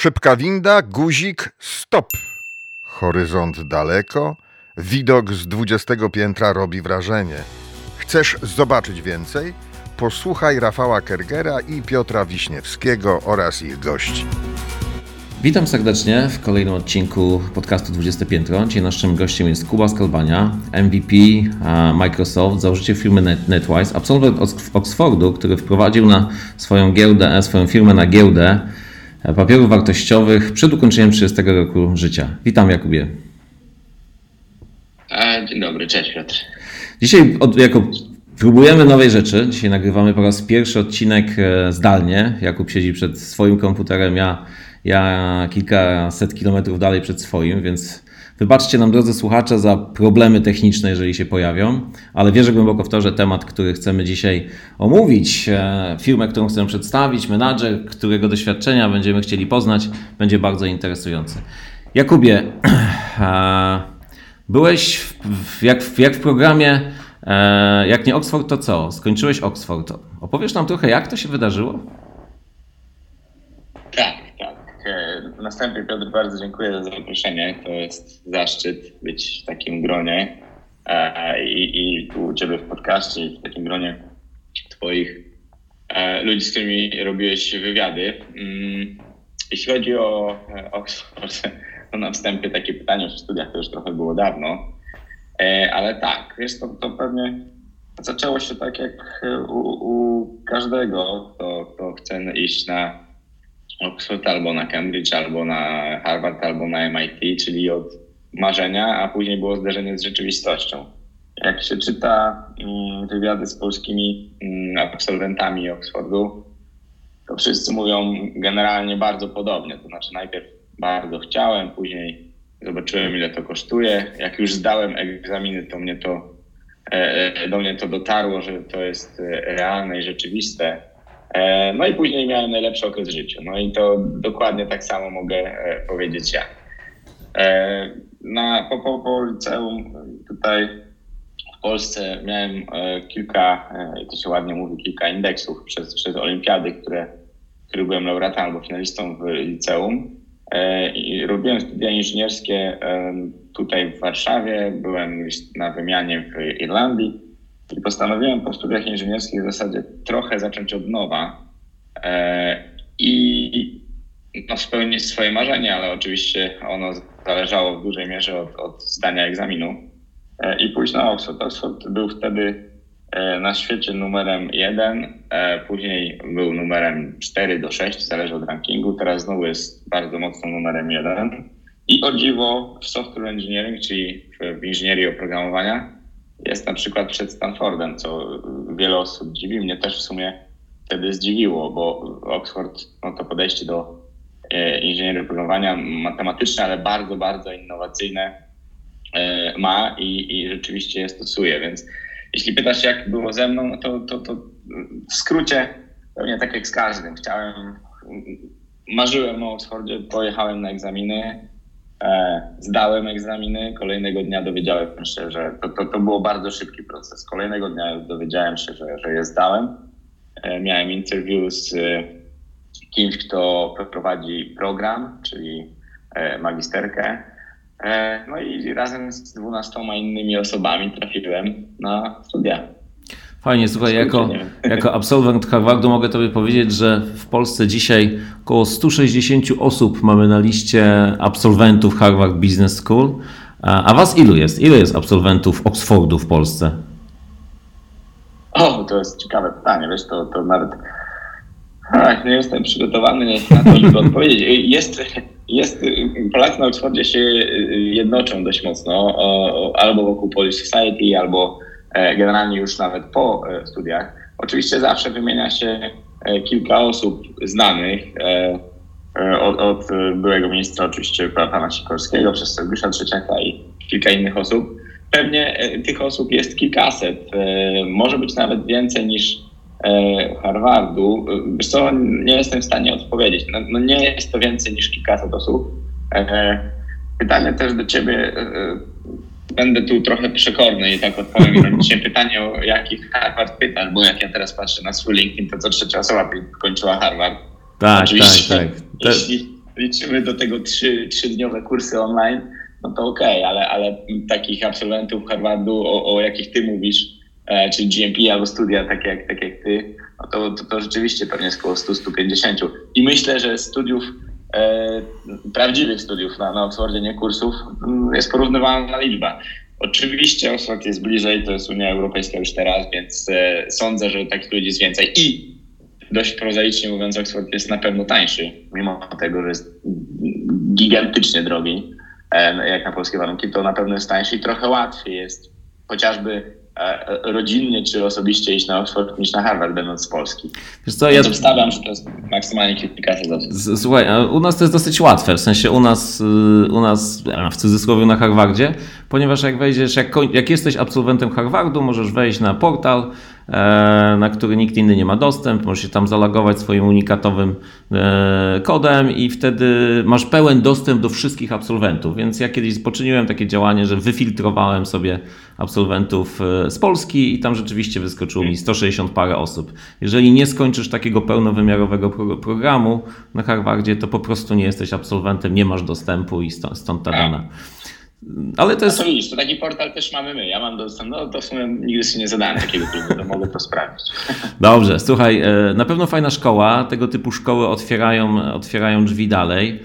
Szybka winda, guzik, stop. Horyzont daleko, widok z dwudziestego piętra robi wrażenie. Chcesz zobaczyć więcej? Posłuchaj Rafała Kergera i Piotra Wiśniewskiego oraz ich gości. Witam serdecznie w kolejnym odcinku podcastu 20 Piętro. Dzisiaj naszym gościem jest Kuba Skalbania, MVP Microsoft, założyciel firmy NetWise, absolwent Oxfordu, który wprowadził na swoją giełdę, swoją firmę na giełdę papierów wartościowych przed ukończeniem 30 roku życia. Witam Jakubie. Dzień dobry, cześć Piotr. Dzisiaj od, jako próbujemy nowej rzeczy. Dzisiaj nagrywamy po raz pierwszy odcinek e, zdalnie. Jakub siedzi przed swoim komputerem, ja, ja kilkaset kilometrów dalej przed swoim, więc Wybaczcie nam, drodzy słuchacze, za problemy techniczne, jeżeli się pojawią, ale wierzę głęboko w to, że temat, który chcemy dzisiaj omówić, e, firmę, którą chcemy przedstawić, menadżer, którego doświadczenia będziemy chcieli poznać, będzie bardzo interesujący. Jakubie, e, byłeś w, jak, w, jak w programie, e, jak nie Oxford, to co? Skończyłeś Oxford. Opowiesz nam trochę, jak to się wydarzyło? Na wstępie Piotr bardzo dziękuję za zaproszenie. To jest zaszczyt być w takim gronie e, i, i tu u Ciebie w podcaście i w takim gronie Twoich e, ludzi, z którymi robiłeś wywiady. Mm, jeśli chodzi o e, Oxford, to na wstępie takie pytanie w studiach to już trochę było dawno, ale tak, wiesz, to, to pewnie zaczęło się tak jak u, u każdego, kto, kto chce iść na Oxford albo na Cambridge, albo na Harvard, albo na MIT, czyli od marzenia, a później było zderzenie z rzeczywistością. Jak się czyta mm, wywiady z polskimi mm, absolwentami Oxfordu, to wszyscy mówią generalnie bardzo podobnie. To znaczy, najpierw bardzo chciałem, później zobaczyłem, ile to kosztuje. Jak już zdałem egzaminy, to mnie to, e, e, do mnie to dotarło, że to jest e, realne i rzeczywiste no i później miałem najlepszy okres w życiu. No i to dokładnie tak samo mogę e, powiedzieć ja. E, na, po, po, po liceum tutaj w Polsce miałem kilka, to się ładnie mówi, kilka indeksów przez, przez olimpiady, które, które byłem laureatem albo finalistą w liceum. I robiłem studia inżynierskie tutaj w Warszawie, byłem na wymianie w Irlandii i postanowiłem po studiach inżynierskich w zasadzie trochę zacząć od nowa e, i no, spełnić swoje marzenie, ale oczywiście ono zależało w dużej mierze od, od zdania egzaminu e, i pójść na Oxford. Oxford był wtedy e, na świecie numerem jeden, później był numerem 4 do 6, zależy od rankingu, teraz znowu jest bardzo mocno numerem jeden. I o dziwo w software engineering, czyli w inżynierii oprogramowania, jest na przykład przed Stanfordem, co wiele osób dziwi. Mnie też w sumie wtedy zdziwiło, bo Oxford no to podejście do e, inżynierii programowania matematyczne, ale bardzo, bardzo innowacyjne e, ma i, i rzeczywiście je stosuje. Więc jeśli pytasz, jak było ze mną, to, to, to w skrócie pewnie tak jak z każdym. Chciałem, marzyłem o Oxfordzie, pojechałem na egzaminy, zdałem egzaminy, kolejnego dnia dowiedziałem się, że to, to, to było bardzo szybki proces. Kolejnego dnia dowiedziałem się, że, że je zdałem. E, miałem interview z e, kimś, kto prowadzi program, czyli magisterkę. No i razem z dwunastoma innymi osobami trafiłem na studia. Fajnie, słuchaj, jako, jako absolwent Harvardu mogę Tobie powiedzieć, że w Polsce dzisiaj około 160 osób mamy na liście absolwentów Harvard Business School. A Was ilu jest? Ile jest absolwentów Oxfordu w Polsce? O, to jest ciekawe pytanie, wiesz, to, to nawet Ach, nie jestem przygotowany na to, żeby odpowiedzieć. Jest, jest, Polacy na Oxfordzie się jednoczą dość mocno, albo wokół Polish Society, albo generalnie już nawet po e, studiach. Oczywiście zawsze wymienia się e, kilka osób znanych od, od byłego ministra oczywiście pana Sikorskiego, przez Sergiusza Trzeciaka i kilka innych osób. Pewnie tych osób jest kilkaset, może być nawet więcej niż Harvardu. Wiesz co, nie jestem w stanie odpowiedzieć. No, no nie jest to więcej niż kilkaset osób. Pytanie też do ciebie, będę tu trochę przekorny i tak odpowiem ironicznie pytanie, o jakich Harvard pytasz, bo jak ja teraz patrzę na swój LinkedIn, to co trzecia osoba kończyła Harvard. Tak, Oczywiście, tak, tak. Jeśli, liczymy do tego trzy, trzydniowe kursy online, no to okej, okay, ale, ale takich absolwentów Harvardu, o, o jakich ty mówisz, e, czyli GMP albo studia takie jak, tak jak ty, no to, to, to rzeczywiście pewnie jest około 100-150. I myślę, że studiów, prawdziwych studiów na, na Oxfordzie, nie kursów, mm, jest porównywalna liczba. Oczywiście Oxford jest bliżej, to jest Unia Europejska już teraz, więc e, sądzę, że takich ludzi jest więcej. I dość prozaicznie mówiąc, Oxford jest na pewno tańszy, mimo tego, że jest gigantycznie drogi, e, jak na polskie warunki, to na pewno jest tańszy i trochę łatwiej jest chociażby e, rodzinnie czy osobiście iść na Oxford niż na Harvard, będąc z Polski. Wiesz co, ja obstawiam, że to jest maksymalnie kilkaset złotych. Słuchaj, u nas to jest dosyć łatwe, w sensie u nas, y, u nas w cudzysłowie na Harvardzie, ponieważ jak wejdziesz, jak, jak jesteś absolwentem Harvardu, możesz wejść na portal, E, na który nikt inny nie ma dostęp. Możesz się tam zalogować swoim unikatowym e, kodem i wtedy masz pełen dostęp do wszystkich absolwentów. Więc ja kiedyś poczyniłem takie działanie, że wyfiltrowałem sobie absolwentów e, z Polski i tam rzeczywiście wyskoczyło mi 160 parę osób. Jeżeli nie skończysz takiego pełnowymiarowego programu na Harvardzie, to po prostu nie jesteś absolwentem, nie masz dostępu i stąd, stąd ta dana. Ale to jest. No to widzisz, to taki portal też mamy my. Ja mam dostęp, no to w sumie nigdy się nie zadałem takiego to mogę to sprawdzić. Dobrze, słuchaj, e, na pewno fajna szkoła. Tego typu szkoły otwierają, otwierają drzwi dalej.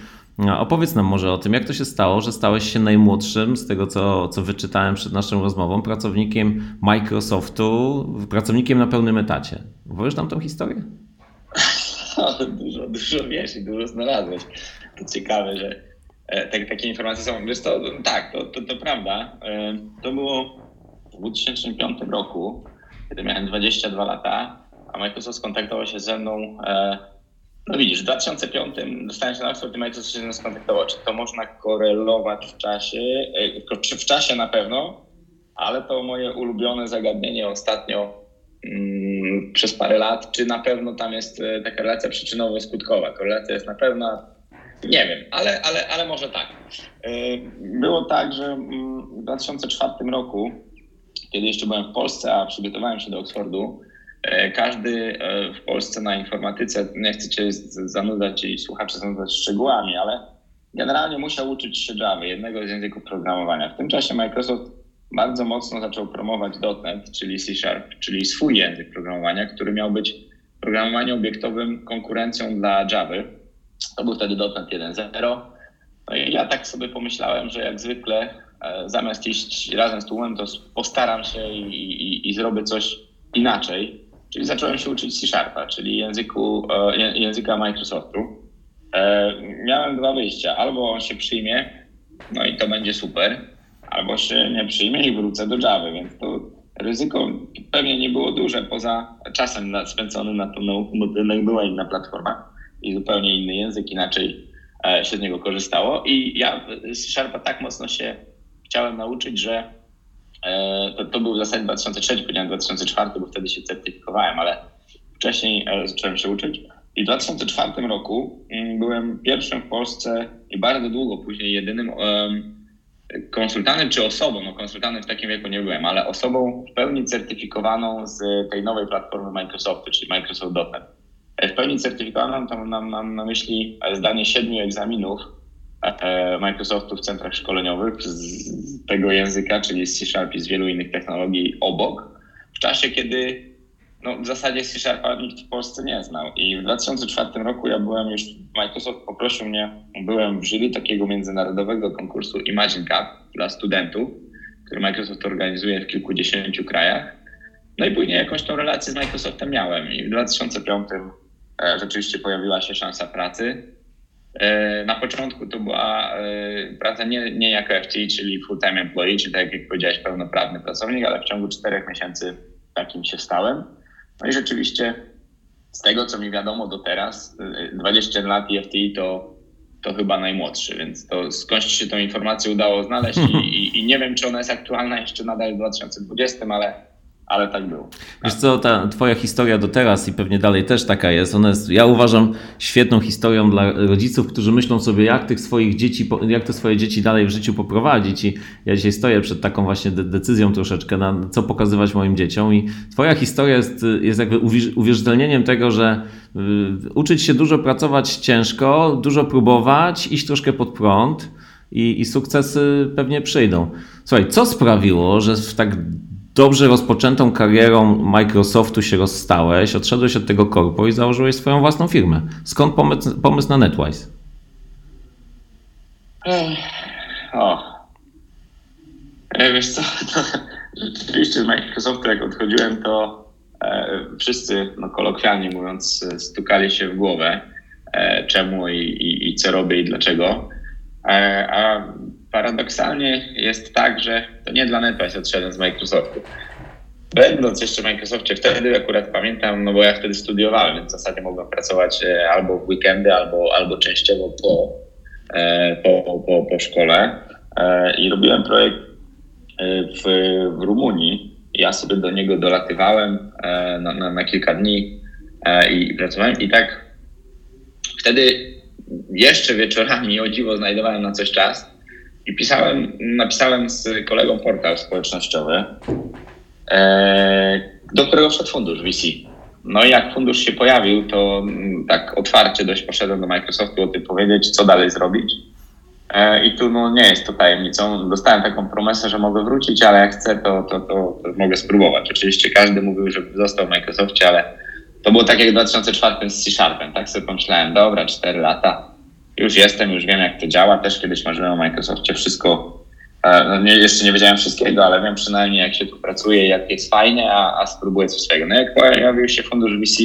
Opowiedz nam może o tym, jak to się stało, że stałeś się najmłodszym, z tego co, co wyczytałem przed naszą rozmową, pracownikiem Microsoftu, pracownikiem na pełnym etacie. Powiesz nam tą historię? dużo, dużo wiesz i dużo znalazłeś. To ciekawe, że tak, takie informacje są. Wiesz, to, tak, to, to, to prawda. E, to było w 2005 roku, kiedy miałem 22 lata, a Microsoft skontaktował się ze mną. E, no widzisz, w 2005 dostałem się na Oxford i Microsoft się ze mną skontaktował. Czy to można korelować w czasie? W czasie na pewno, ale to moje ulubione zagadnienie ostatnio mm, przez parę lat, czy na pewno tam jest taka relacja przyczynowo-skutkowa. Korelacja jest na pewno nie wiem, ale, ale, ale może tak. E, było tak, że mm, w 2004 roku, kiedy jeszcze byłem w Polsce, a przygotowałem się do Oxfordu, e, każdy e, w Polsce na informatyce, nie chcę cię zanudzać i słuchacze zanudzać szczegółami, ale generalnie musiał uczyć się Java, jednego z języków programowania. W tym czasie Microsoft bardzo mocno zaczął promować .NET, czyli C Sharp, czyli swój język programowania, który miał być programowaniem obiektowym konkurencją dla Java to był wtedy dotnet 1.0. No i ja tak sobie pomyślałem, że jak zwykle e, zamiast iść razem z tłumem, to postaram się i, i, i zrobię coś inaczej. Czyli zacząłem się uczyć C-Sharpa, czyli języku, e, języka Microsoftu. E, miałem dwa wyjścia. Albo on się przyjmie, no i to będzie super, albo się nie przyjmie i wrócę do Java, więc to ryzyko pewnie nie było duże poza czasem spędzonym na tą bo jednak była inna platforma i zupełnie inny język, inaczej e, się z niego korzystało. I ja z Sharpa tak mocno się chciałem nauczyć, że e, to, to był w zasadzie 2003, powiedziałem 2004, bo wtedy się certyfikowałem, ale wcześniej e, zacząłem się uczyć. I w 2004 roku mm, byłem pierwszym w Polsce i bardzo długo później jedynym konsultantem czy osobą, no konsultantem w takim wieku nie byłem, ale osobą w pełni certyfikowaną z tej nowej platformy Microsoftu, czyli Microsoft.NET. W pełni certyfikowaną to mam, mam na myśli zdanie siedmiu egzaminów e, Microsoftu w centrach szkoleniowych z tego języka, czyli z C-Sharp i z wielu innych technologii obok, w czasie, kiedy no, w zasadzie C-Sharpa nikt w Polsce nie znał. I w 2004 roku ja byłem już, Microsoft poprosił mnie, byłem w jury takiego międzynarodowego konkursu Imagine Cup dla studentów, który Microsoft organizuje w kilkudziesięciu krajach. No i później jakąś tą relację z Microsoftem miałem. I w 2005 E, rzeczywiście pojawiła się szansa pracy. E, na początku to była e, praca nie, nie jako FTE, czyli full-time employee, czyli tak jak powiedziałeś, pełnoprawny pracownik, ale w ciągu czterech miesięcy takim się stałem. No i rzeczywiście z tego, co mi wiadomo do teraz, 20 lat i FTE to, to chyba najmłodszy, więc to skądś się tą informację udało znaleźć i, i, i nie wiem, czy ona jest aktualna jeszcze nadal w 2020, ale ale tak było. Wiesz co, ta twoja historia do teraz i pewnie dalej też taka jest, ona jest, ja uważam, świetną historią dla rodziców, którzy myślą sobie, jak tych swoich dzieci, jak te swoje dzieci dalej w życiu poprowadzić i ja dzisiaj stoję przed taką właśnie de- decyzją troszeczkę, na co pokazywać moim dzieciom i twoja historia jest, jest jakby uwierz- uwierzytelnieniem tego, że y, uczyć się dużo, pracować ciężko, dużo próbować, iść troszkę pod prąd i, i sukcesy pewnie przyjdą. Słuchaj, co sprawiło, że w tak dobrze rozpoczętą karierą Microsoftu się rozstałeś, odszedłeś od tego korpo i założyłeś swoją własną firmę. Skąd pomysł, pomysł na NetWise? Ech, O. E, Wiesz co, to rzeczywiście z Microsoftu jak odchodziłem, to e, wszyscy, no kolokwialnie mówiąc, stukali się w głowę, e, czemu i, i, i co robię i dlaczego. E, a paradoksalnie jest tak, że to nie dla NetWise odszedłem z Microsoftu. Będąc jeszcze w Microsoftie, wtedy akurat pamiętam, no bo ja wtedy studiowałem, więc w zasadzie mogłem pracować e, albo w weekendy, albo, albo częściowo po, e, po, po, po szkole E, i robiłem projekt w, w Rumunii. Ja sobie do niego dolatywałem na, na, na kilka dni i pracowałem i tak wtedy jeszcze wieczorami o dziwo znajdowałem na coś czas i pisałem, napisałem z kolegą portal społecznościowy, e, do którego wszedł fundusz VC. No i jak fundusz się pojawił, to mm, tak otwarcie dość poszedłem do Microsoftu o tym powiedzieć, co dalej zrobić. E, I tu no, nie jest to tajemnicą. Dostałem taką promesę, że mogę wrócić, ale jak chcę, to, to, to, to mogę spróbować. Oczywiście każdy mówił, że został w Microsoftie, ale to było tak jak w 2004 z C-Sharpem. Tak sobie pomyślałem, dobra, 4 lata, już jestem, już wiem jak to działa. Też kiedyś marzyłem o Microsoftie, wszystko, e, no nie, jeszcze nie wiedziałem wszystkiego, ale wiem przynajmniej jak się tu pracuje, jak jest fajnie, a, a spróbuję coś swojego. No jak pojawił się fundusz VC,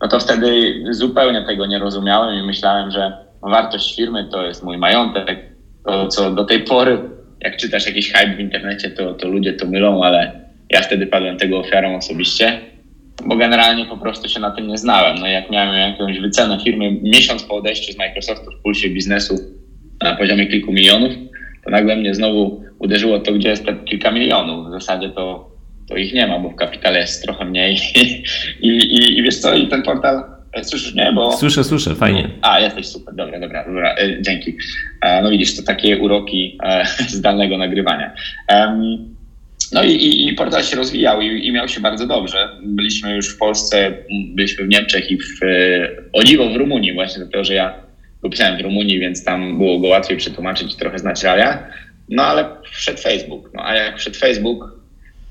no to wtedy zupełnie tego nie rozumiałem i myślałem, że wartość firmy to jest mój majątek. To, co do tej pory, jak czytasz jakiś hype w internecie, to, to ludzie to mylą, ale ja wtedy padłem tego ofiarą osobiście, bo generalnie po prostu się na tym nie znałem. No jak miałem jakąś wycenę firmy miesiąc po odejściu z Microsoftu w pulsie biznesu na poziomie kilku milionów, to nagle mnie znowu uderzyło to, gdzie jest te kilka milionów. W zasadzie to, to ich nie ma, bo w kapitale jest trochę mniej. I, i, i wiesz co, i ten portal, e, słyszysz mnie, bo... Słyszę, słyszę, fajnie. A, jesteś super, dobra, dobra, dobra, e, dzięki. E, no widzisz, to takie uroki zdalnego nagrywania. No i, i, i portal się rozwijał i, i miał się bardzo dobrze. Byliśmy już w Polsce, byliśmy w Niemczech i w, e, o dziwo w Rumunii właśnie, dlatego że ja go pisałem w Rumunii, więc tam było go łatwiej przetłumaczyć i trochę znać realia. No ale wszedł Facebook. No a jak wszedł Facebook,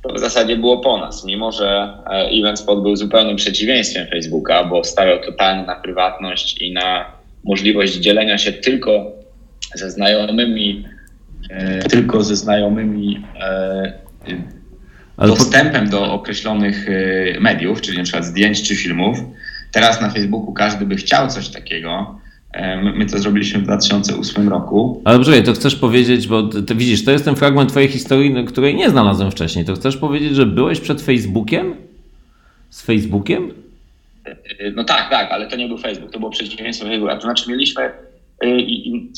to w zasadzie było po nas, mimo że e, EventSpot był zupełnym przeciwieństwem Facebooka, bo stawiał totalnie na prywatność i na możliwość dzielenia się tylko ze znajomymi, e, tylko ze znajomymi dostępem do określonych e, mediów, czyli na przykład zdjęć czy filmów. Teraz na Facebooku każdy by chciał coś takiego. E, My, to zrobiliśmy w 2008 roku. ale poczekaj, to chcesz powiedzieć, bo ty, widzisz, to jest ten fragment twojej historii, no, której nie znalazłem wcześniej. To chcesz powiedzieć, że byłeś przed Facebookiem? Z Facebookiem? Y, No tak, tak, ale to nie był Facebook, to było przeciwieństwo Facebooka. To znaczy mieliśmy, y, i,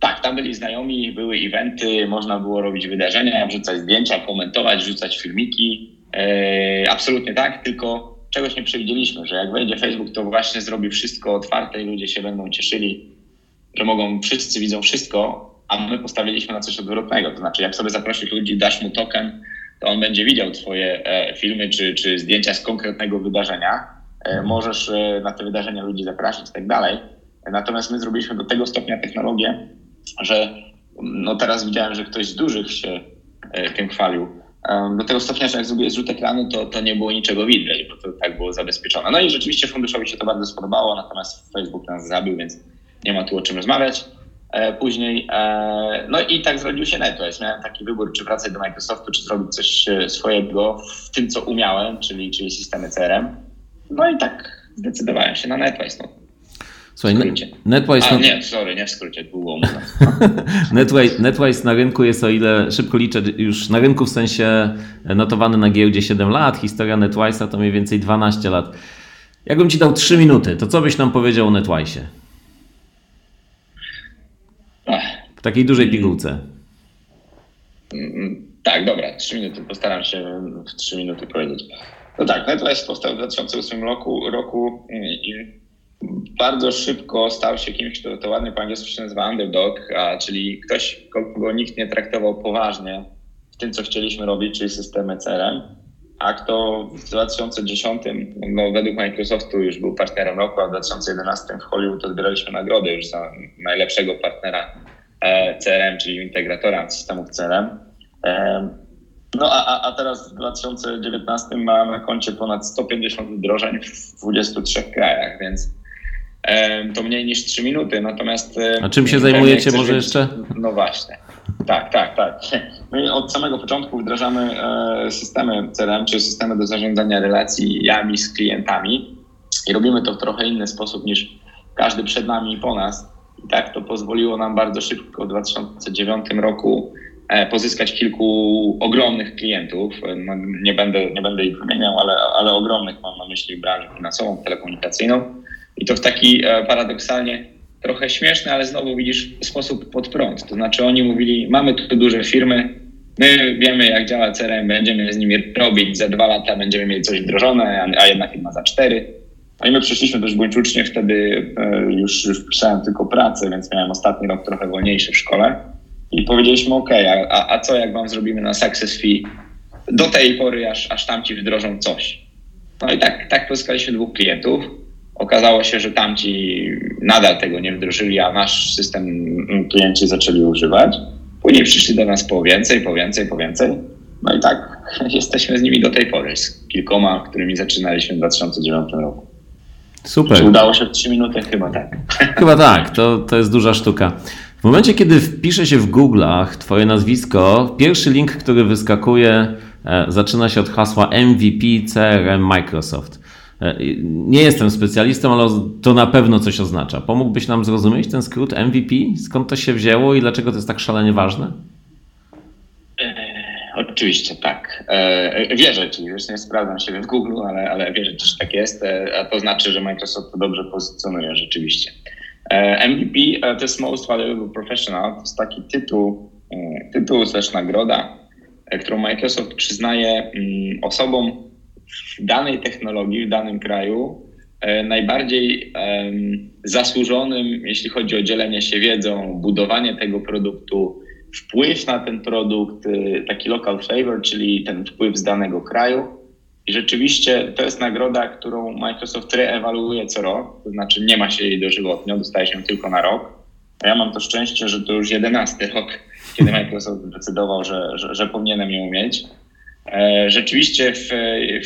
tak, tam byli znajomi, były eventy, można było robić wydarzenia, wrzucać zdjęcia, komentować, rzucać filmiki. Y, absolutnie tak, tylko czegoś nie przewidzieliśmy, że jak wejdzie Facebook, to właśnie zrobi wszystko otwarte i ludzie się będą cieszyli, że mogą, wszyscy widzą wszystko, a my postawiliśmy na coś odwrotnego. To znaczy, jak sobie zaprosisz ludzi, dasz mu token, to on będzie widział twoje e, filmy czy, czy zdjęcia z konkretnego wydarzenia. E, możesz e, na te wydarzenia ludzi zapraszać i tak dalej. Natomiast my zrobiliśmy do tego stopnia technologię, że no teraz widziałem, że ktoś z dużych się e, tym chwalił. Do tego stopnia, że jak zrobiłeś zrzut ekranu, to, to nie było niczego widać, bo to tak było zabezpieczone. No i rzeczywiście funduszowi się to bardzo spodobało, natomiast Facebook nas zabił, więc nie ma tu o czym rozmawiać. E, Później, e, no i tak zrodził się NetWise. Miałem taki wybór, czy wracać do Microsoftu, czy zrobić coś swojego w tym, co umiałem, czyli, czyli systemy CRM. No i tak zdecydowałem się na NetWise. No. Słuchaj, skrócie. NetWise, A nie, sorry, nie w skrócie, długo. NetWise, NetWise na rynku jest, o ile szybko liczę, już na rynku w sensie notowany na giełdzie 7 lat, historia NetWise'a to mniej więcej 12 lat. Jakbym ci dał 3 minuty, to co byś nam powiedział o NetWise'ie? W takiej dużej pigułce. mm, Tak, dobra, trzy minuty. Postaram się w trzy minuty powiedzieć. No tak, NetWest powstał w 2008 roku, roku i bardzo szybko stał się kimś, kto to ładnie po angielsku się nazywa underdog, a, czyli ktoś, kogo nikt nie traktował poważnie w tym, co chcieliśmy robić, czyli systemy CRM. A kto w 2010, no według Microsoftu już był partnerem roku, a w 2011 w Hollywood odbieraliśmy nagrodę już za najlepszego partnera e, CRM, czyli integratora systemów CRM. E, no a, a teraz w 2019 mamy na koncie ponad 150 wdrożeń w 23 krajach, więc to mniej niż 3 minuty. Natomiast. A czym się zajmujecie może jeszcze? No właśnie. Tak, tak, tak. My od samego początku wdrażamy e, systemy CRM, czy systemy do zarządzania relacjami z klientami i robimy to w trochę inny sposób niż każdy przed nami i po nas. I tak to pozwoliło nam bardzo szybko w 2009 roku e, pozyskać kilku ogromnych klientów. No, nie, będę, nie będę ich wymieniał, ale, ale ogromnych mam na myśli branżę finansową, telekomunikacyjną i to w taki e, paradoksalnie trochę śmieszny, ale znowu widzisz sposób pod prąd. To znaczy oni mówili, mamy tu duże firmy, my wiemy jak działa CRM, będziemy z nimi robić, za dwa lata będziemy mieli coś wdrożone, a jedna firma za cztery. No i my przyszliśmy dość buńczucznie, wtedy e, już, już pisałem tylko pracę, więc miałem ostatni rok trochę wolniejszy w szkole. I powiedzieliśmy, ok, a, a co jak wam zrobimy na success fee do tej pory, aż, aż tamci wdrożą coś. No i tak, tak pozyskaliśmy dwóch klientów. Okazało się, że tamci nadal tego nie wdrożyli, a nasz system klienci zaczęli używać. Później przyszli do nas po więcej, po więcej, po więcej. No i tak jesteśmy z nimi do tej pory, z kilkoma, którymi zaczynaliśmy w 2009 roku. Super. Czy udało się w 3 minuty? Chyba tak. Chyba tak, to, to jest duża sztuka. W momencie, kiedy wpisze się w Google'ach Twoje nazwisko, pierwszy link, który wyskakuje, e, zaczyna się od hasła MVP CRM Microsoft. E, nie jestem specjalistą, ale to na pewno coś oznacza. Pomógłbyś nam zrozumieć ten skrót MVP? Skąd to się wzięło i dlaczego to jest tak szalenie ważne? E, oczywiście tak. E, wierzę ci, już nie sprawdzam się w Google, ale, ale wierzę ci, że tak jest, a to znaczy, że Microsoft to dobrze pozycjonuje rzeczywiście. MVP to jest Most Valuable Professional, to jest taki tytuł, tytuł też nagroda, którą Microsoft przyznaje mm, osobom, w danej technologii, w danym kraju e, najbardziej zasłużonym, jeśli chodzi o dzielenie się wiedzą, budowanie tego produktu, wpływ na ten produkt, e, taki local flavor, czyli ten wpływ z danego kraju. I rzeczywiście to jest nagroda, którą Microsoft reewaluuje co rok, to znaczy nie ma się jej dożywotnio, dostaje się tylko na rok. A ja mam to szczęście, że to już jedenasty rok, kiedy Microsoft zdecydował, że, że, że powinienem ją mieć. E, rzeczywiście w,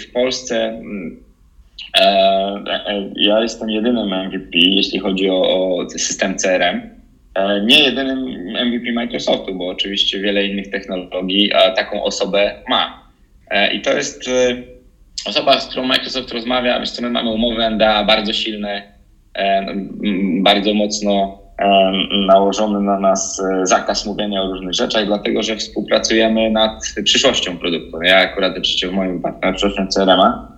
w Polsce mm, e, e, ja jestem jedynym MVP, jeśli chodzi o, o system CRM. Nie jedynym MVP Microsoftu, bo oczywiście wiele innych technologii taką osobę ma. I to jest osoba, z którą Microsoft rozmawia. Wiesz co, my mamy umowy NDA bardzo silne, bardzo mocno nałożony na nas e, zakaz mówienia o różnych rzeczach, dlatego że współpracujemy nad przyszłością produktu. Ja akurat oczywiście w moim przyszłością CRM-a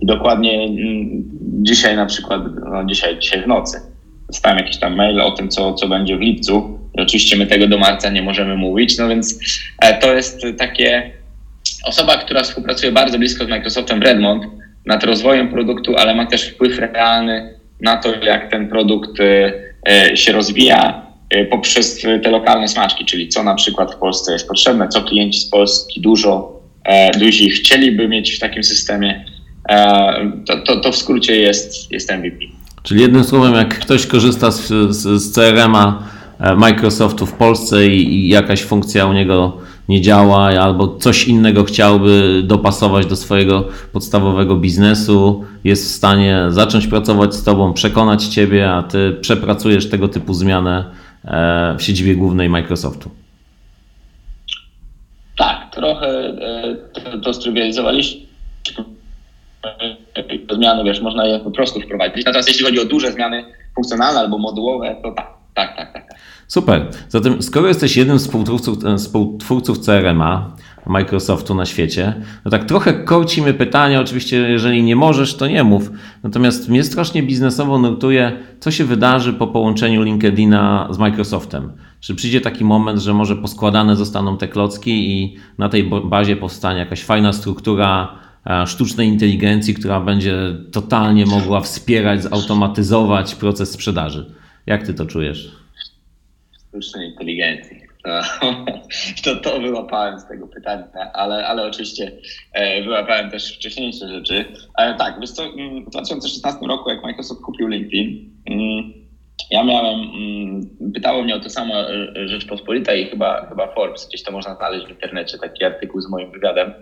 i dokładnie mm, dzisiaj na przykład, no dzisiaj, dzisiaj w nocy dostałem jakiś tam mail o tym, co, co będzie w lipcu. Oczywiście my tego do marca nie możemy mówić, no więc e, to jest takie osoba, która współpracuje bardzo blisko z Microsoftem w Redmond nad rozwojem produktu, ale ma też wpływ realny na to, jak ten produkt E, się rozwija e, poprzez te lokalne smaczki, czyli co na przykład w Polsce jest potrzebne, co klienci z Polski dużo, e, duzi chcieliby mieć w takim systemie. To, to, to w skrócie jest, jest MVP. Czyli jednym słowem, jak ktoś korzysta z, z, z CRM-a Microsoftu w Polsce i, i jakaś funkcja u niego nie działa, albo coś innego chciałby dopasować do swojego podstawowego biznesu, jest w stanie zacząć pracować z Tobą, przekonać Ciebie, a Ty przepracujesz tego typu zmianę e, w siedzibie głównej Microsoftu. Tak, trochę e, to strywializowaliśmy. Zmiany, wiesz, można je po prostu wprowadzić. Natomiast jeśli chodzi o duże zmiany funkcjonalne albo modułowe, to tak, tak, tak, tak. Super. Zatem, skoro jesteś jednym z współtwórców, współtwórców CRM-a Microsoftu na świecie, no tak trochę korci mnie pytanie, oczywiście jeżeli nie możesz, to nie mów. Natomiast mnie strasznie biznesowo nurtuje, co się wydarzy po połączeniu LinkedIna z Microsoftem. Czy przyjdzie taki moment, że może poskładane zostaną te klocki i na tej bazie powstanie jakaś fajna struktura e, sztucznej inteligencji, która będzie totalnie mogła wspierać, zautomatyzować proces sprzedaży. Jak ty to czujesz? Sztucznej inteligencji. To, to wyłapałem z tego pytania, ale, ale oczywiście e, wyłapałem też wcześniejsze rzeczy. Ale tak, wiesz co, mm, w 2016 roku, jak Microsoft kupił LinkedIn, mm, ja miałem, mm, pytało mnie o to samo e, Rzeczpospolita i chyba, chyba Forbes, gdzieś to można znaleźć w internecie, taki artykuł z moim wywiadem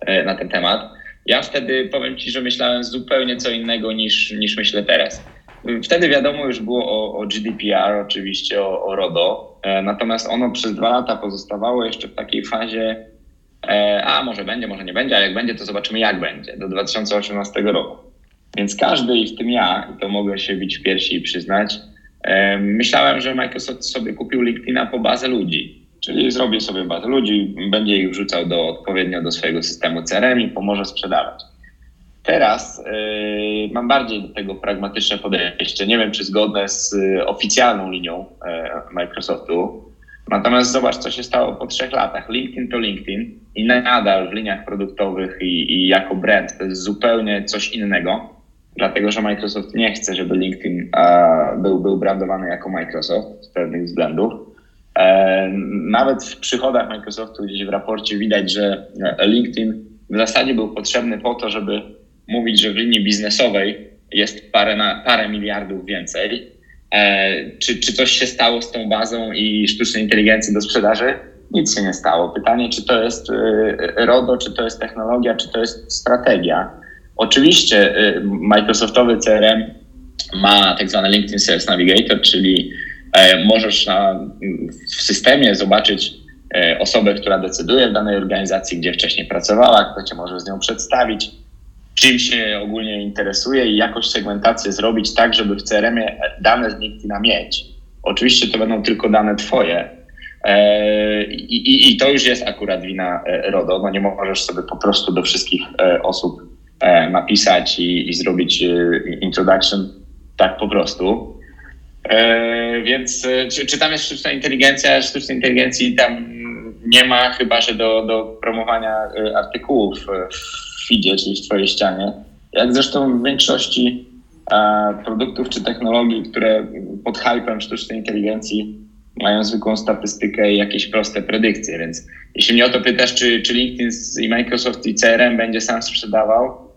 e, na ten temat. Ja wtedy powiem Ci, że myślałem zupełnie co innego niż, niż myślę teraz. Wtedy wiadomo już było o, o GDPR, oczywiście o, o, RODO, e, natomiast ono przez dwa lata pozostawało jeszcze w takiej fazie, a może będzie, może nie będzie, a jak będzie, to zobaczymy jak będzie, do 2018 roku. Więc każdy, i w tym ja, to mogę się bić w piersi i przyznać, myślałem, że Microsoft sobie kupił LinkedIna po bazę ludzi. Czyli zrobi sobie bazę ludzi, będzie ich wrzucał do, odpowiednio do swojego systemu CRM i pomoże sprzedawać. Teraz yy, mam bardziej do tego pragmatyczne podejście. Nie wiem, czy zgodne z y, oficjalną linią y, Microsoftu. Natomiast zobacz, co się stało po trzech latach. LinkedIn to LinkedIn i nadal w liniach produktowych i, i jako brand to jest zupełnie coś innego dlatego że Microsoft nie chce, żeby LinkedIn był, był brandowany jako Microsoft z pewnych względów. Nawet w przychodach Microsoftu gdzieś w raporcie widać, że LinkedIn w zasadzie był potrzebny po to, żeby mówić, że w linii biznesowej jest parę, na, parę miliardów więcej. E, czy, czy coś się stało z tą bazą i sztucznej inteligencji do sprzedaży? Nic się nie stało. Pytanie, czy to jest e, RODO, czy to jest technologia, czy to jest strategia. Oczywiście y, Microsoftowy CRM ma tak zwany LinkedIn Sales Navigator, czyli e, możesz na, w systemie zobaczyć e, osobę, która decyduje w danej organizacji, gdzie wcześniej pracowała, kto cię może z nią przedstawić, czym się ogólnie interesuje i jakąś segmentację zrobić tak, żeby w CRM-ie dane z LinkedIna mieć. Oczywiście to będą tylko dane twoje, e, i, i, I, to już jest akurat wina RODO. No nie możesz sobie po prostu do wszystkich osób E, napisać i, i zrobić e, introduction tak po prostu. E, więc czy, czy tam jest sztuczna inteligencja? Sztucznej inteligencji tam nie ma, chyba że do, do promowania artykułów feedzie, czyli w Twojej ścianie. Jak zresztą w większości produktów czy technologii, które pod hypem sztucznej inteligencji mają zwykłą statystykę i jakieś proste predykcje. Więc jeśli mnie o to pytasz, czy, czy LinkedIn i Microsoft i CRM będzie sam sprzedawał,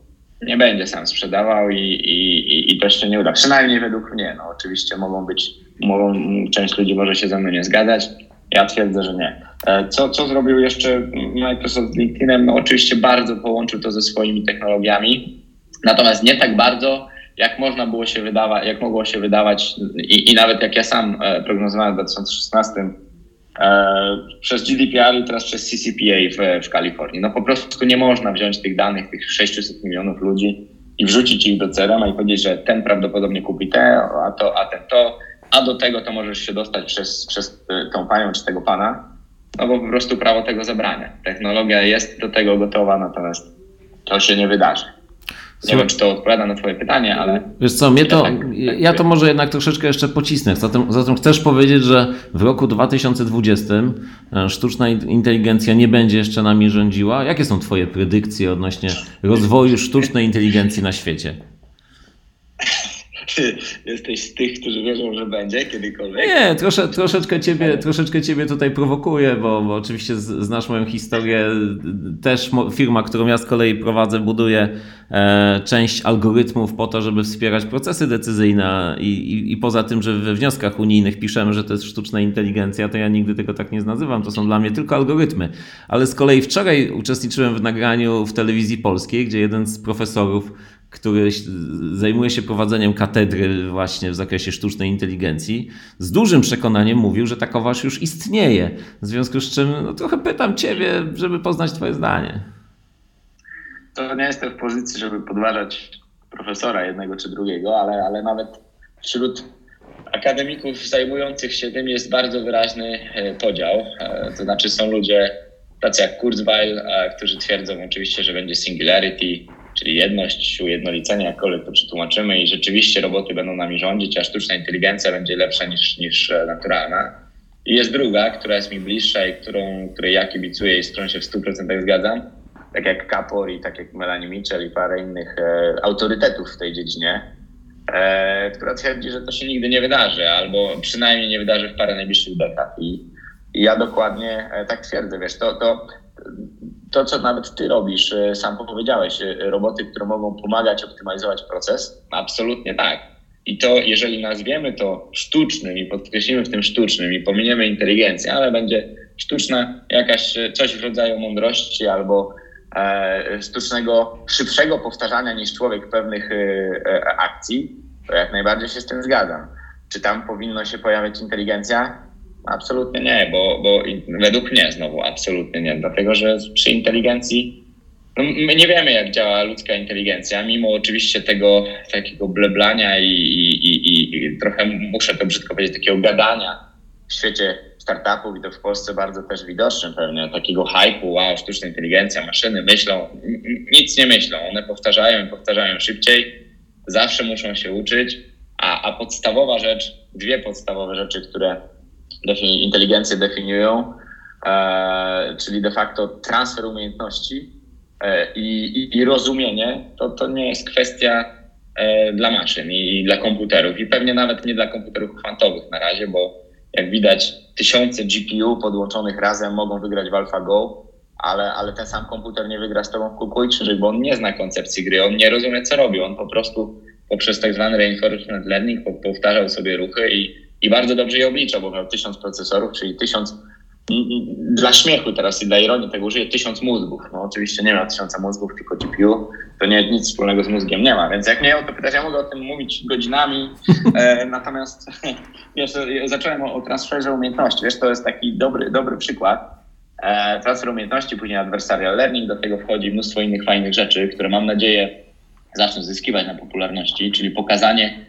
nie będzie sam sprzedawał i, i, i to się nie uda. Przynajmniej według mnie. No, oczywiście mogą być, mogą, część ludzi może się ze mną nie zgadzać. Ja twierdzę, że nie. E, co, co zrobił jeszcze Microsoft z LinkedInem? No, oczywiście bardzo połączył to ze swoimi technologiami, natomiast nie tak bardzo, jak można było się wydawać, jak mogło się wydawać i, i nawet jak ja sam e, prognozowałem w 2016 E, przez GDPR i teraz przez CCPA w, w Kalifornii. No po prostu nie można wziąć tych danych, tych 600 milionów ludzi i wrzucić ich do CRM i powiedzieć, że ten prawdopodobnie kupi te, a to, a ten to, a do tego to możesz się dostać przez, przez e, tą panią czy tego pana, no bo po prostu prawo tego zabrania. Technologia jest do tego gotowa, natomiast to się nie wydarzy. Nie wiem, czy to odpowiada na Twoje pytanie, ale. Wiesz co, mnie to, ja, tak, tak ja to może jednak troszeczkę jeszcze pocisnę. Zatem, zatem chcesz powiedzieć, że w roku 2020 e, sztuczna inteligencja nie będzie jeszcze nami rządziła? Jakie są Twoje predykcje odnośnie rozwoju sztucznej inteligencji na świecie? Ty jesteś z tych, którzy wierzą, że będzie kiedykolwiek? Nie, trosze, troszeczkę, ciebie, troszeczkę ciebie tutaj prowokuję, bo, bo oczywiście znasz moją historię. Też firma, którą ja z kolei prowadzę, buduje e, część algorytmów po to, żeby wspierać procesy decyzyjne i, i, i poza tym, że we wnioskach unijnych piszemy, że to jest sztuczna inteligencja, to ja nigdy tego tak nie nazywam. To są dla mnie tylko algorytmy. Ale z kolei wczoraj uczestniczyłem w nagraniu w telewizji polskiej, gdzie jeden z profesorów który zajmuje się prowadzeniem katedry właśnie w zakresie sztucznej inteligencji, z dużym przekonaniem mówił, że takoważ już istnieje. W związku z czym no, trochę pytam Ciebie, żeby poznać Twoje zdanie. To nie jestem w pozycji, żeby podważać profesora jednego czy drugiego, ale, ale nawet wśród akademików zajmujących się tym jest bardzo wyraźny e, podział. E, to znaczy są ludzie tacy jak Kurzweil, e, którzy twierdzą oczywiście, że będzie singularity, czyli jedność, ujednolicenie, jakkolwiek to przetłumaczymy i rzeczywiście roboty będą nami rządzić, a sztuczna inteligencja będzie lepsza niż, niż naturalna. I jest druga, która jest mi bliższa i którą, której ja kibicuję i z którą się w 100% zgadzam, tak jak Kapor i tak jak Melanie Mitchell i parę innych e, autorytetów w tej dziedzinie, e, która twierdzi, że to się nigdy nie wydarzy, albo przynajmniej nie wydarzy w parę najbliższych dekad. I, i ja dokładnie e, tak twierdzę, wiesz, to, to, to, co nawet ty robisz, e, sam powiedziałeś, e, roboty, które mogą pomagać optymalizować proces, absolutnie tak. I to, jeżeli nazwiemy to sztucznym i podkreślimy w tym sztucznym i pominiemy inteligencję, ale będzie sztuczna jakaś coś w rodzaju mądrości albo E, sztucznego, szybszego powtarzania niż człowiek pewnych e, e, akcji, to jak najbardziej się z tym zgadzam. Czy tam powinno się pojawiać inteligencja? Absolutnie nie, bo, bo według mnie znowu absolutnie nie, dlatego że przy inteligencji no my nie wiemy, jak działa ludzka inteligencja, mimo oczywiście tego takiego bleblania i, i, i, i trochę muszę to brzydko powiedzieć, takiego gadania w świecie startupów i to w Polsce bardzo też widoczne pewnie, takiego hype'u, wow, sztuczna inteligencja, maszyny myślą, nic nie myślą, one powtarzają i powtarzają szybciej, zawsze muszą się uczyć, a, a podstawowa rzecz, dwie podstawowe rzeczy, które defini inteligencję definiują, e, czyli de facto transfer umiejętności e, i, i, rozumienie, to, to nie jest kwestia e, dla maszyn i, i dla komputerów i pewnie nawet nie dla komputerów kwantowych na razie, bo jak widać, tysiące GPU podłączonych razem mogą wygrać w AlphaGo, ale, ale ten sam komputer nie wygra z tobą w kółko i krzyżyk, bo on nie zna koncepcji gry, on nie rozumie, co robi. On po prostu poprzez tak zwany reinforcement learning powtarzał sobie ruchy i, i bardzo dobrze je obliczał, bo miał tysiąc procesorów, czyli tysiąc dla śmiechu teraz i dla ironii tego użyję tysiąc mózgów. No oczywiście nie ma tysiąca mózgów, tylko GPU. To nie, nic wspólnego z mózgiem nie ma. Więc jak mnie o to pytać, ja mogę o tym mówić godzinami. E, natomiast wiesz, zacząłem o, o transferze umiejętności. Wiesz, to jest taki dobry, dobry przykład. E, transfer umiejętności, później adversarial learning, do tego wchodzi mnóstwo innych fajnych rzeczy, które mam nadzieję zaczną zyskiwać na popularności, czyli pokazanie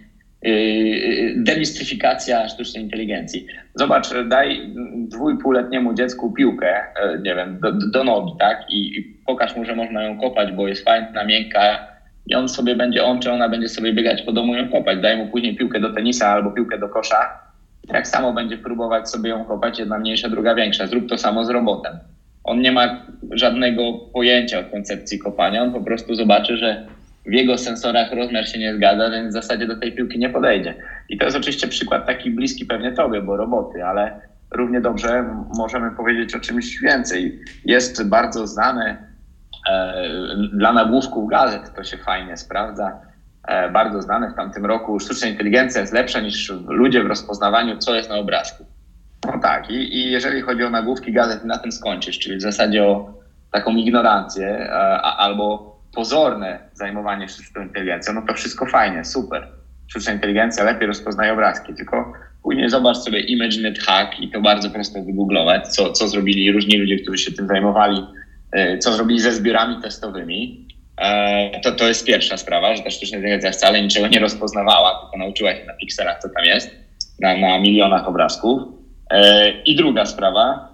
demistyfikacja sztucznej inteligencji. Zobacz, daj dwójpółletniemu dziecku piłkę, e, nie wiem, do, do nogi, tak? I, I, pokaż mu, że można ją kopać, bo jest fajna, miękka i on sobie będzie, on czy ona będzie sobie biegać po domu i ją kopać. Daj mu później piłkę do tenisa albo piłkę do kosza. Tak samo będzie próbować sobie ją kopać, jedna mniejsza, druga większa. Zrób to samo z robotem. On nie ma żadnego pojęcia o koncepcji kopania, on po prostu zobaczy, że w jego sensorach rozmiar się nie zgadza, więc w zasadzie do tej piłki nie podejdzie. I to jest oczywiście przykład taki bliski pewnie tobie, bo roboty, ale równie dobrze możemy powiedzieć o czymś więcej. Jest bardzo znane e, dla nagłówków gazet, to się fajnie sprawdza, e, bardzo znane w tamtym roku, sztuczna inteligencja jest lepsza niż ludzie w rozpoznawaniu, co jest na obrazku. No tak, i, i jeżeli chodzi o nagłówki gazet, na tym skończysz, czyli w zasadzie o taką ignorancję e, albo pozorne zajmowanie sztuczną inteligencją, no to wszystko fajnie, super. Sztuczna inteligencja lepiej rozpoznaje obrazki, tylko później zobacz sobie ImageNet Hack i to bardzo prosto wygooglować, co, co zrobili różni ludzie, którzy się tym zajmowali, e, co zrobili ze zbiorami testowymi. E, to, to jest pierwsza sprawa, że ta sztuczna inteligencja wcale niczego nie rozpoznawała, tylko nauczyła się na pikselach, co tam jest, na, na milionach obrazków. E, I druga sprawa,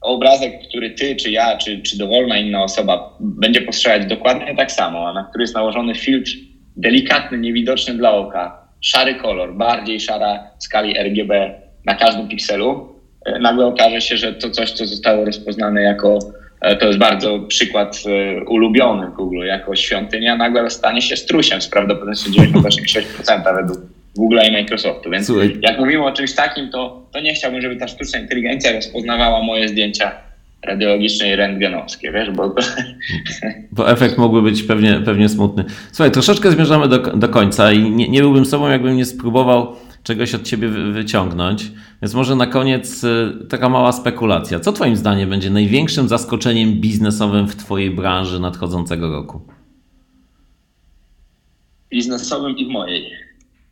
obrazek, który ty, czy ja, czy, czy dowolna inna osoba będzie postrzegać dokładnie tak samo, a na który jest nałożony filtr delikatny, niewidoczny dla oka, szary kolor, bardziej szara w skali RGB na każdym pikselu, e, nagle okaże się, że to coś, co zostało rozpoznane jako, e, to jest bardzo przykład e, ulubiony Google, jako świątynia, nagle stanie się strusiem z prawdopodobieństwem 96% według Google i Microsoftu. Więc Słuchaj. jak mówimy o czymś takim, to, to nie chciałbym, żeby ta sztuczna inteligencja rozpoznawała moje zdjęcia radiologiczne i rentgenowskie, wiesz, bo... Bo efekt mógłby być pewnie, pewnie smutny. Słuchaj, troszeczkę zmierzamy do, do końca i nie, nie byłbym sobą, jakbym nie spróbował czegoś od ciebie wyciągnąć. Więc może na koniec y, taka mała spekulacja. Co twoim zdaniem będzie największym zaskoczeniem biznesowym w twojej branży nadchodzącego roku? Biznesowym i w mojej.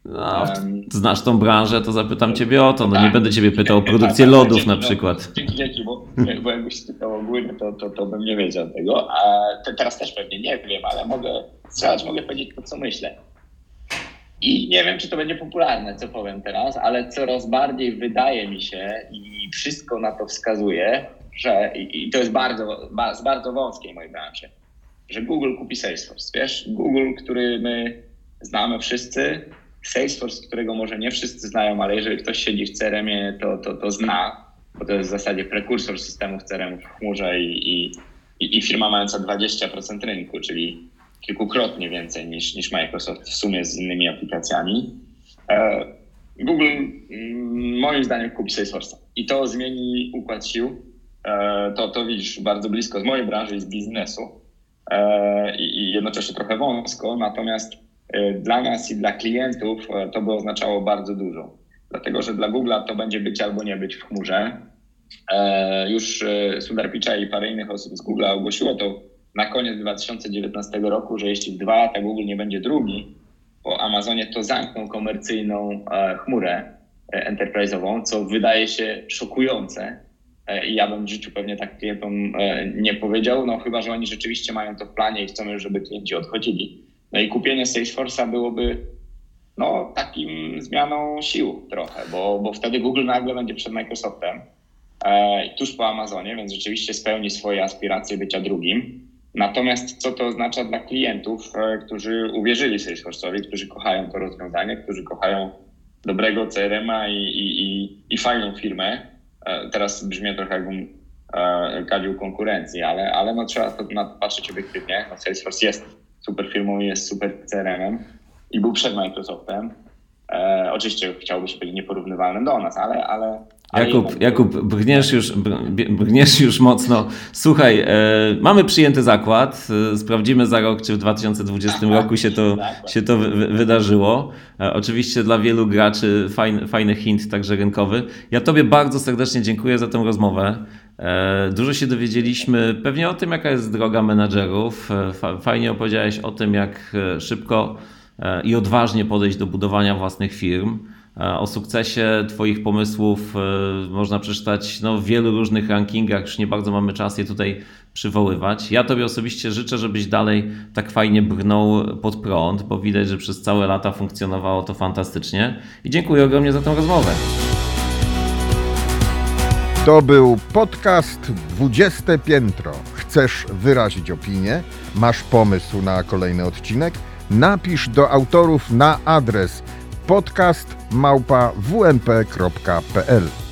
No, znasz tą branżę, to zapytam ciebie o to. No tak. nie będę ciebie pytał o produkcję tak, lodów na przykład. Dzięki, dzięki, bo, bo jakbyś pytał ogólnie, to, to, to bym nie wiedział tego. A te, teraz też pewnie nie wiem, ale mogę strzelać, mogę powiedzieć to, co myślę. I nie wiem, czy to będzie popularne, co powiem teraz, ale coraz bardziej wydaje mi się i wszystko na to wskazuje, że i, to jest bardzo, ba, z bardzo wąskiej mojej branży, że Google kupi Salesforce. Wiesz, Google, który my znamy wszyscy, Salesforce, którego może nie wszyscy znają, ale jeżeli ktoś siedzi w CRM-ie, to, to, to zna, bo to jest w zasadzie prekursor systemów CRM w chmurze i, i, i firma mająca 20% rynku, czyli kilkukrotnie więcej niż, niż Microsoft w sumie z innymi aplikacjami. E, Google mm, moim zdaniem kupi Salesforce i to zmieni układ sił. E, to, to widzisz bardzo blisko z mojej branży i z biznesu e, i, jednocześnie trochę wąsko, natomiast dla nas i dla klientów e, to by oznaczało bardzo dużo. Dlatego, że dla Google'a to będzie być albo nie być w chmurze. E, Już e, Sundar Pichai i parę innych osób z Google'a ogłosiło to na koniec 2019 roku, że jeśli dwa lata Google nie będzie drugi, po Amazonie to zamkną komercyjną e, chmurę e, enterprise'ową, co wydaje się szokujące. I ja bym w życiu pewnie tak klientom nie powiedział, no chyba, że oni rzeczywiście mają to w planie i chcą, żeby klienci odchodzili. No i kupienie Salesforce'a byłoby no, takim zmianą sił trochę, bo, bo wtedy Google nagle będzie przed Microsoftem e, tuż po Amazonie, więc rzeczywiście spełni swoje aspiracje bycia drugim. Natomiast co to oznacza dla klientów, e, którzy uwierzyli Salesforce'owi, którzy kochają to rozwiązanie, którzy kochają dobrego CRM-a i, i, i, i fajną firmę. E, teraz brzmi trochę jakbym e, gadził konkurencji, ale, ale no, trzeba na to patrzeć obiektywnie. No, Salesforce jest super firmą, jest super CRM-em i był przed Microsoftem. E, oczywiście chciałby się być nieporównywalnym do nas, ale, ale, Jakub, jednak- Jakub brniesz, już, br- brniesz już mocno. Słuchaj, e, mamy przyjęty zakład. E, sprawdzimy za rok, czy w 2020 roku się to, się to wy, wy- wydarzyło. E, oczywiście dla wielu graczy fajny, fajny hint, także rynkowy. Ja Tobie bardzo serdecznie dziękuję za tę rozmowę. E, dużo się dowiedzieliśmy pewnie o tym, jaka jest droga menadżerów. E, fa, fajnie opowiedziałeś o tym, jak e, szybko i odważnie podejść do budowania własnych firm. O sukcesie Twoich pomysłów można przeczytać no, w wielu różnych rankingach, już nie bardzo mamy czas je tutaj przywoływać. Ja Tobie osobiście życzę, żebyś dalej tak fajnie brnął pod prąd, bo widać, że przez całe lata funkcjonowało to fantastycznie. I dziękuję ogromnie za tę rozmowę. To był podcast 20 Piętro. Chcesz wyrazić opinię? Masz pomysł na kolejny odcinek? Napisz do autorów na adres podcast małpa wmp.pl